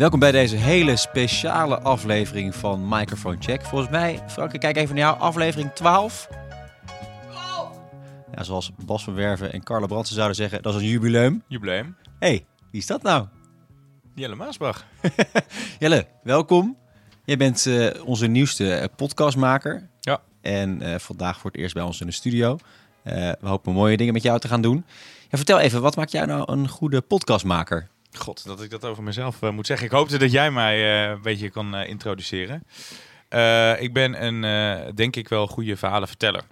Welkom bij deze hele speciale aflevering van Microphone Check. Volgens mij, Frank, ik kijk even naar jou, aflevering 12. Ja, zoals Bas van Werven en Carla Brandsen zouden zeggen, dat is een jubileum. Jubileum. hey, wie is dat nou? Jelle Maasbach. Jelle, welkom. Jij bent eh, onze nieuwste eh, podcastmaker. Ja. En eh, vandaag voor het eerst bij ons in de studio. We hopen mooie dingen met jou te gaan doen. Ja, vertel even, wat maakt jou nou een goede podcastmaker? God, dat ik dat over mezelf eh, moet zeggen. Ik hoopte dat jij mij eh, een beetje kan eh, introduceren. Ik ben een, denk ik wel, goede verhalenverteller.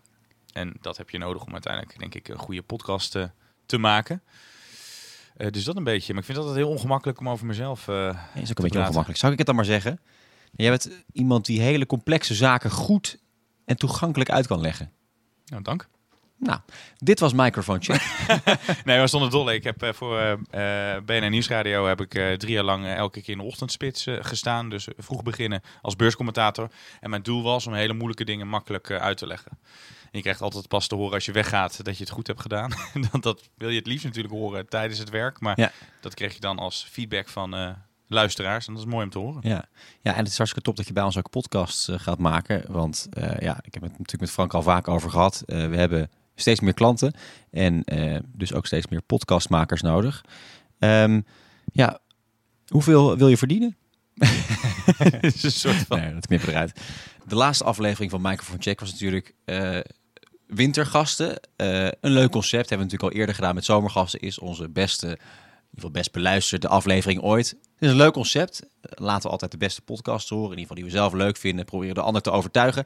En dat heb je nodig om uiteindelijk, denk ik, een goede podcast te maken. Dus dat een beetje. Maar ik vind het altijd heel ongemakkelijk om over mezelf... Ja, is ook een beetje praten. ongemakkelijk. Zou ik het dan maar zeggen? Jij bent iemand die hele complexe zaken goed en toegankelijk uit kan leggen. Nou, dank. Nou, dit was Microphone Check. Nee, we stonden dolle. Ik heb eh, voor eh eh, BNN Nieuwsradio heb ik drie jaar lang elke keer in de ochtendspits gestaan. Dus vroeg beginnen als beurscommentator. En mijn doel was om hele moeilijke dingen makkelijk uit te leggen. En je krijgt altijd pas te horen als je weggaat dat je het goed hebt gedaan. dat, dat wil je het liefst natuurlijk horen tijdens het werk. Maar Ja. dat kreeg je dan als feedback van luisteraars. En dat is mooi om te horen. ja. ja, en het is hartstikke top dat je bij ons ook podcasts gaat maken. Want ja, ik heb het natuurlijk met Frank al vaak over gehad. Eh, we hebben steeds meer klanten en eh, dus ook steeds meer podcastmakers nodig. Ehm, ja, hoeveel wil je verdienen? Is een soort van... Nee, dat we eruit. De laatste aflevering van Microphone Check was natuurlijk eh, wintergasten. Eh, een leuk concept, hebben we natuurlijk al eerder gedaan met zomergasten. Is onze beste, in ieder geval best beluisterde aflevering ooit. Het is een leuk concept. Laten we altijd de beste podcasts horen. In ieder geval die we zelf leuk vinden. Proberen de ander te overtuigen.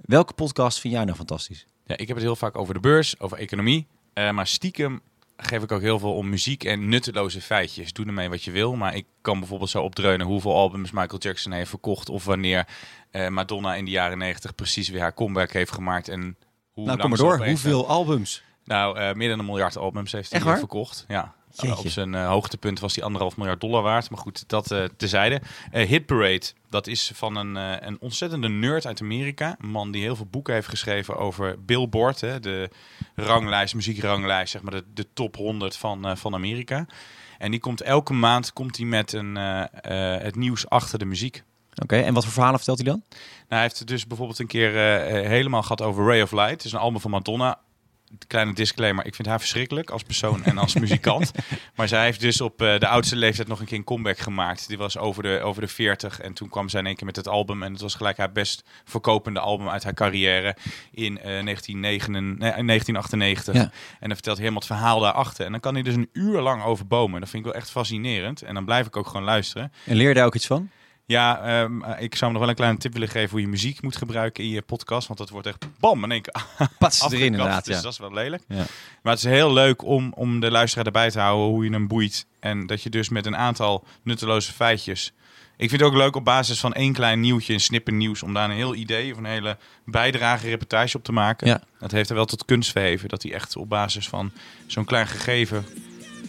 Welke podcast vind jij nou fantastisch? Ja, ik heb het heel vaak over de beurs, over economie. Eh, maar stiekem geef ik ook heel veel om muziek en nutteloze feitjes. Doe ermee wat je wil. Maar ik kan bijvoorbeeld zo opdreunen hoeveel albums Michael Jackson heeft verkocht. Of wanneer eh, Madonna in de jaren 90 precies weer haar comeback heeft gemaakt. En hoe nou, kom maar door. Hoeveel albums? Nou, eh, meer dan een miljard albums heeft hij verkocht. Ja. Jeetje. Op zijn eh, hoogtepunt was hij anderhalf miljard dollar waard. Maar goed, dat eh tezijde. Eh Hit Parade, dat is van een, een ontzettende nerd uit Amerika. Een man die heel veel boeken heeft geschreven over Billboard. Hè, de ranglijst, muziekranglijst, zeg maar de, de top 100 van, van Amerika. En die komt elke maand komt hij met een, het nieuws achter de muziek. Oké, en wat voor verhalen vertelt hij dan? Nou, hij heeft het dus bijvoorbeeld een keer helemaal gehad over Ray of Light. Het is een album van Madonna. Kleine disclaimer, ik vind haar verschrikkelijk als persoon en als muzikant. Maar zij heeft dus op eh, de oudste leeftijd nog een keer een comeback gemaakt. Die was over de, over de 40 en toen kwam zij in één keer met het album. En het was gelijk haar best verkopende album uit haar carrière in eh 1999, nee, in 1998. Ja. En dan vertelt helemaal het verhaal daarachter. En dan kan hij dus een uur lang over bomen. Dat vind ik wel echt fascinerend. En dan blijf ik ook gewoon luisteren. En leer je daar ook iets van? Ja, ehm, ik zou hem nog wel een kleine tip willen geven hoe je muziek moet gebruiken in je podcast. Want dat wordt echt bam in één keer Pats erin inderdaad, Dus ja. dat is wel lelijk. Ja. Maar het is heel leuk om, om de luisteraar erbij te houden hoe je hem boeit. En dat je dus met een aantal nutteloze feitjes... Ik vind het ook leuk op basis van één klein nieuwtje, een snipper nieuws... om daar een heel idee of een hele bijdrage, reportage op te maken. Ja. Dat heeft er wel tot kunst verheven. Dat hij echt op basis van zo'n klein gegeven...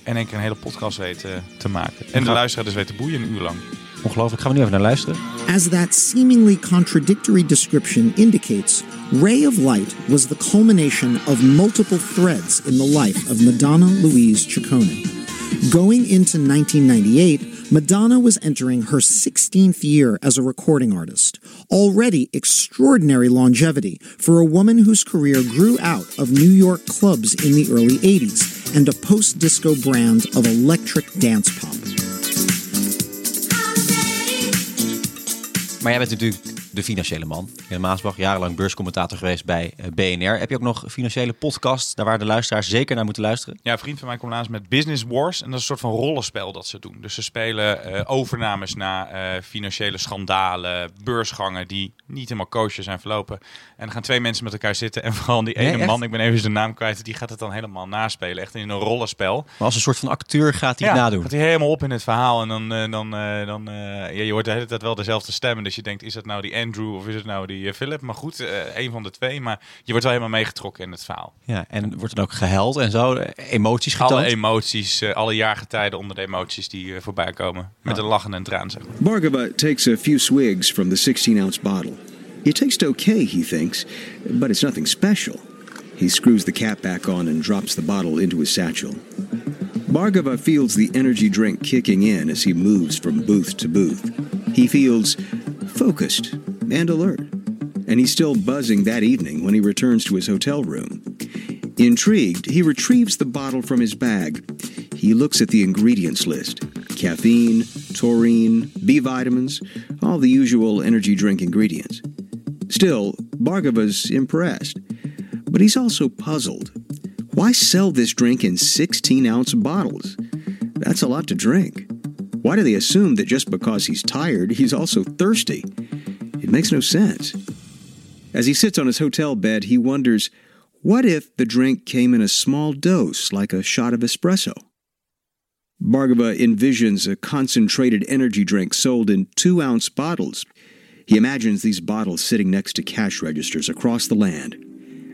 en één keer een hele podcast weet eh, te maken. En de Ja. luisteraar dus weet te boeien een uur lang. Ongelooflijk. Gaan we nu even naar luisteren? As that seemingly contradictory description indicates, Ray of Light was the culmination of multiple threads in the life of Madonna Louise Ciccone. Going into 1998, Madonna was entering her 16th year as a recording artist, already extraordinary longevity for a woman whose career grew out of New York clubs in the early 80s and a post disco brand of electric dance pop. Maar jij de financiële man. Jan Maasbach, jarenlang beurscommentator geweest bij eh, BNR. Heb je ook nog financiële podcasts, daar waar de luisteraars zeker naar moeten luisteren? Ja, een vriend van mij komt laatst met Business Wars. En dat is een soort van rollenspel dat ze doen. Dus ze spelen eh, overnames na eh, financiële schandalen, beursgangen die niet helemaal kosher zijn verlopen. En dan gaan twee mensen met elkaar zitten. En vooral die ene man, ik ben even zijn naam kwijt, die gaat het dan helemaal naspelen. Echt in een rollenspel. Maar als een soort van acteur gaat hij het nadoen. gaat hij helemaal op in het verhaal. En dan, dan, dan ja, je hoort de hele tijd wel dezelfde stemmen. Dus je denkt, is het nou die Andrew of is het nou die eh, Philip? Maar goed, eh een van de twee. Maar je wordt wel helemaal meegetrokken in het verhaal. Ja, en wordt dan ook gehuild en zo, emoties getoond. Alle emoties, eh, alle jaargetijden onder de emoties die eh, voorbij komen. Met Ah. een lachen en een traan, zeg maar. Bhargava takes a few swigs from the 16 ounce bottle. It tastes okay, he thinks, but it's nothing special. He screws the cap back on and drops the bottle into his satchel. Bhargava feels the energy drink kicking in as he moves from booth to booth. He feels focused and alert, and he's still buzzing that evening when he returns to his hotel room. Intrigued, he retrieves the bottle from his bag. He looks at the ingredients list caffeine, taurine, B vitamins, all the usual energy drink ingredients. Still, Bargava's impressed. But he's also puzzled. Why sell this drink in 16 ounce bottles? That's a lot to drink. Why do they assume that just because he's tired, he's also thirsty? Makes no sense. As he sits on his hotel bed, he wonders what if the drink came in a small dose, like a shot of espresso? Bhargava envisions a concentrated energy drink sold in two ounce bottles. He imagines these bottles sitting next to cash registers across the land.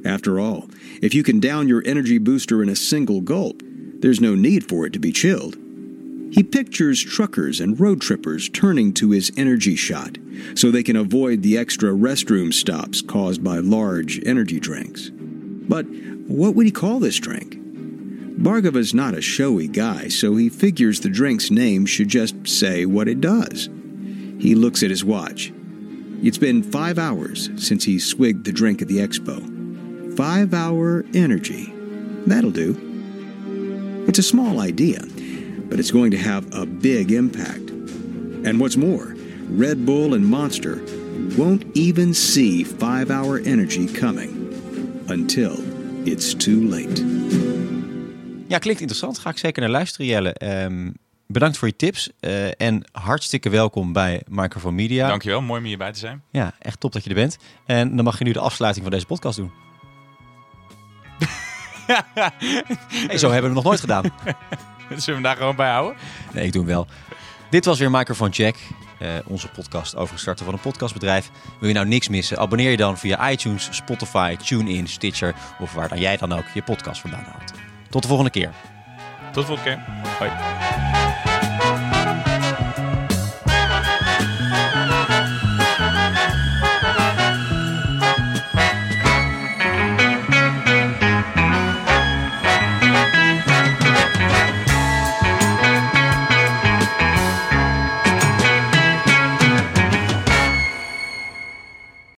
After all, if you can down your energy booster in a single gulp, there's no need for it to be chilled. He pictures truckers and road trippers turning to his energy shot so they can avoid the extra restroom stops caused by large energy drinks. But what would he call this drink? Bhargava's not a showy guy, so he figures the drink's name should just say what it does. He looks at his watch. It's been five hours since he swigged the drink at the expo. Five hour energy. That'll do. It's a small idea, but it's going to have a big impact. And what's more, Red Bull and Monster won't even see five hour energy coming until it's too late. Ja, klinkt interessant. Ga ik zeker naar luisteren, Jelle. Ehm, bedankt voor je tips eh, en hartstikke welkom bij Microphone Media. Dankjewel, mooi om hierbij te zijn. Ja, echt top dat je er bent. En dan mag je nu de afsluiting van deze podcast doen. hey, zo hebben we het nog nooit gedaan. Zullen we hem daar gewoon bij houden? Nee, ik doe hem wel. Dit was weer Microphone Check, eh, onze podcast over het starten van een podcastbedrijf. Wil je nou niks missen? Abonneer je dan via iTunes, Spotify, TuneIn, Stitcher of waar dan jij dan ook je podcast vandaan haalt. Tot de volgende keer. Tot de volgende keer. Hoi.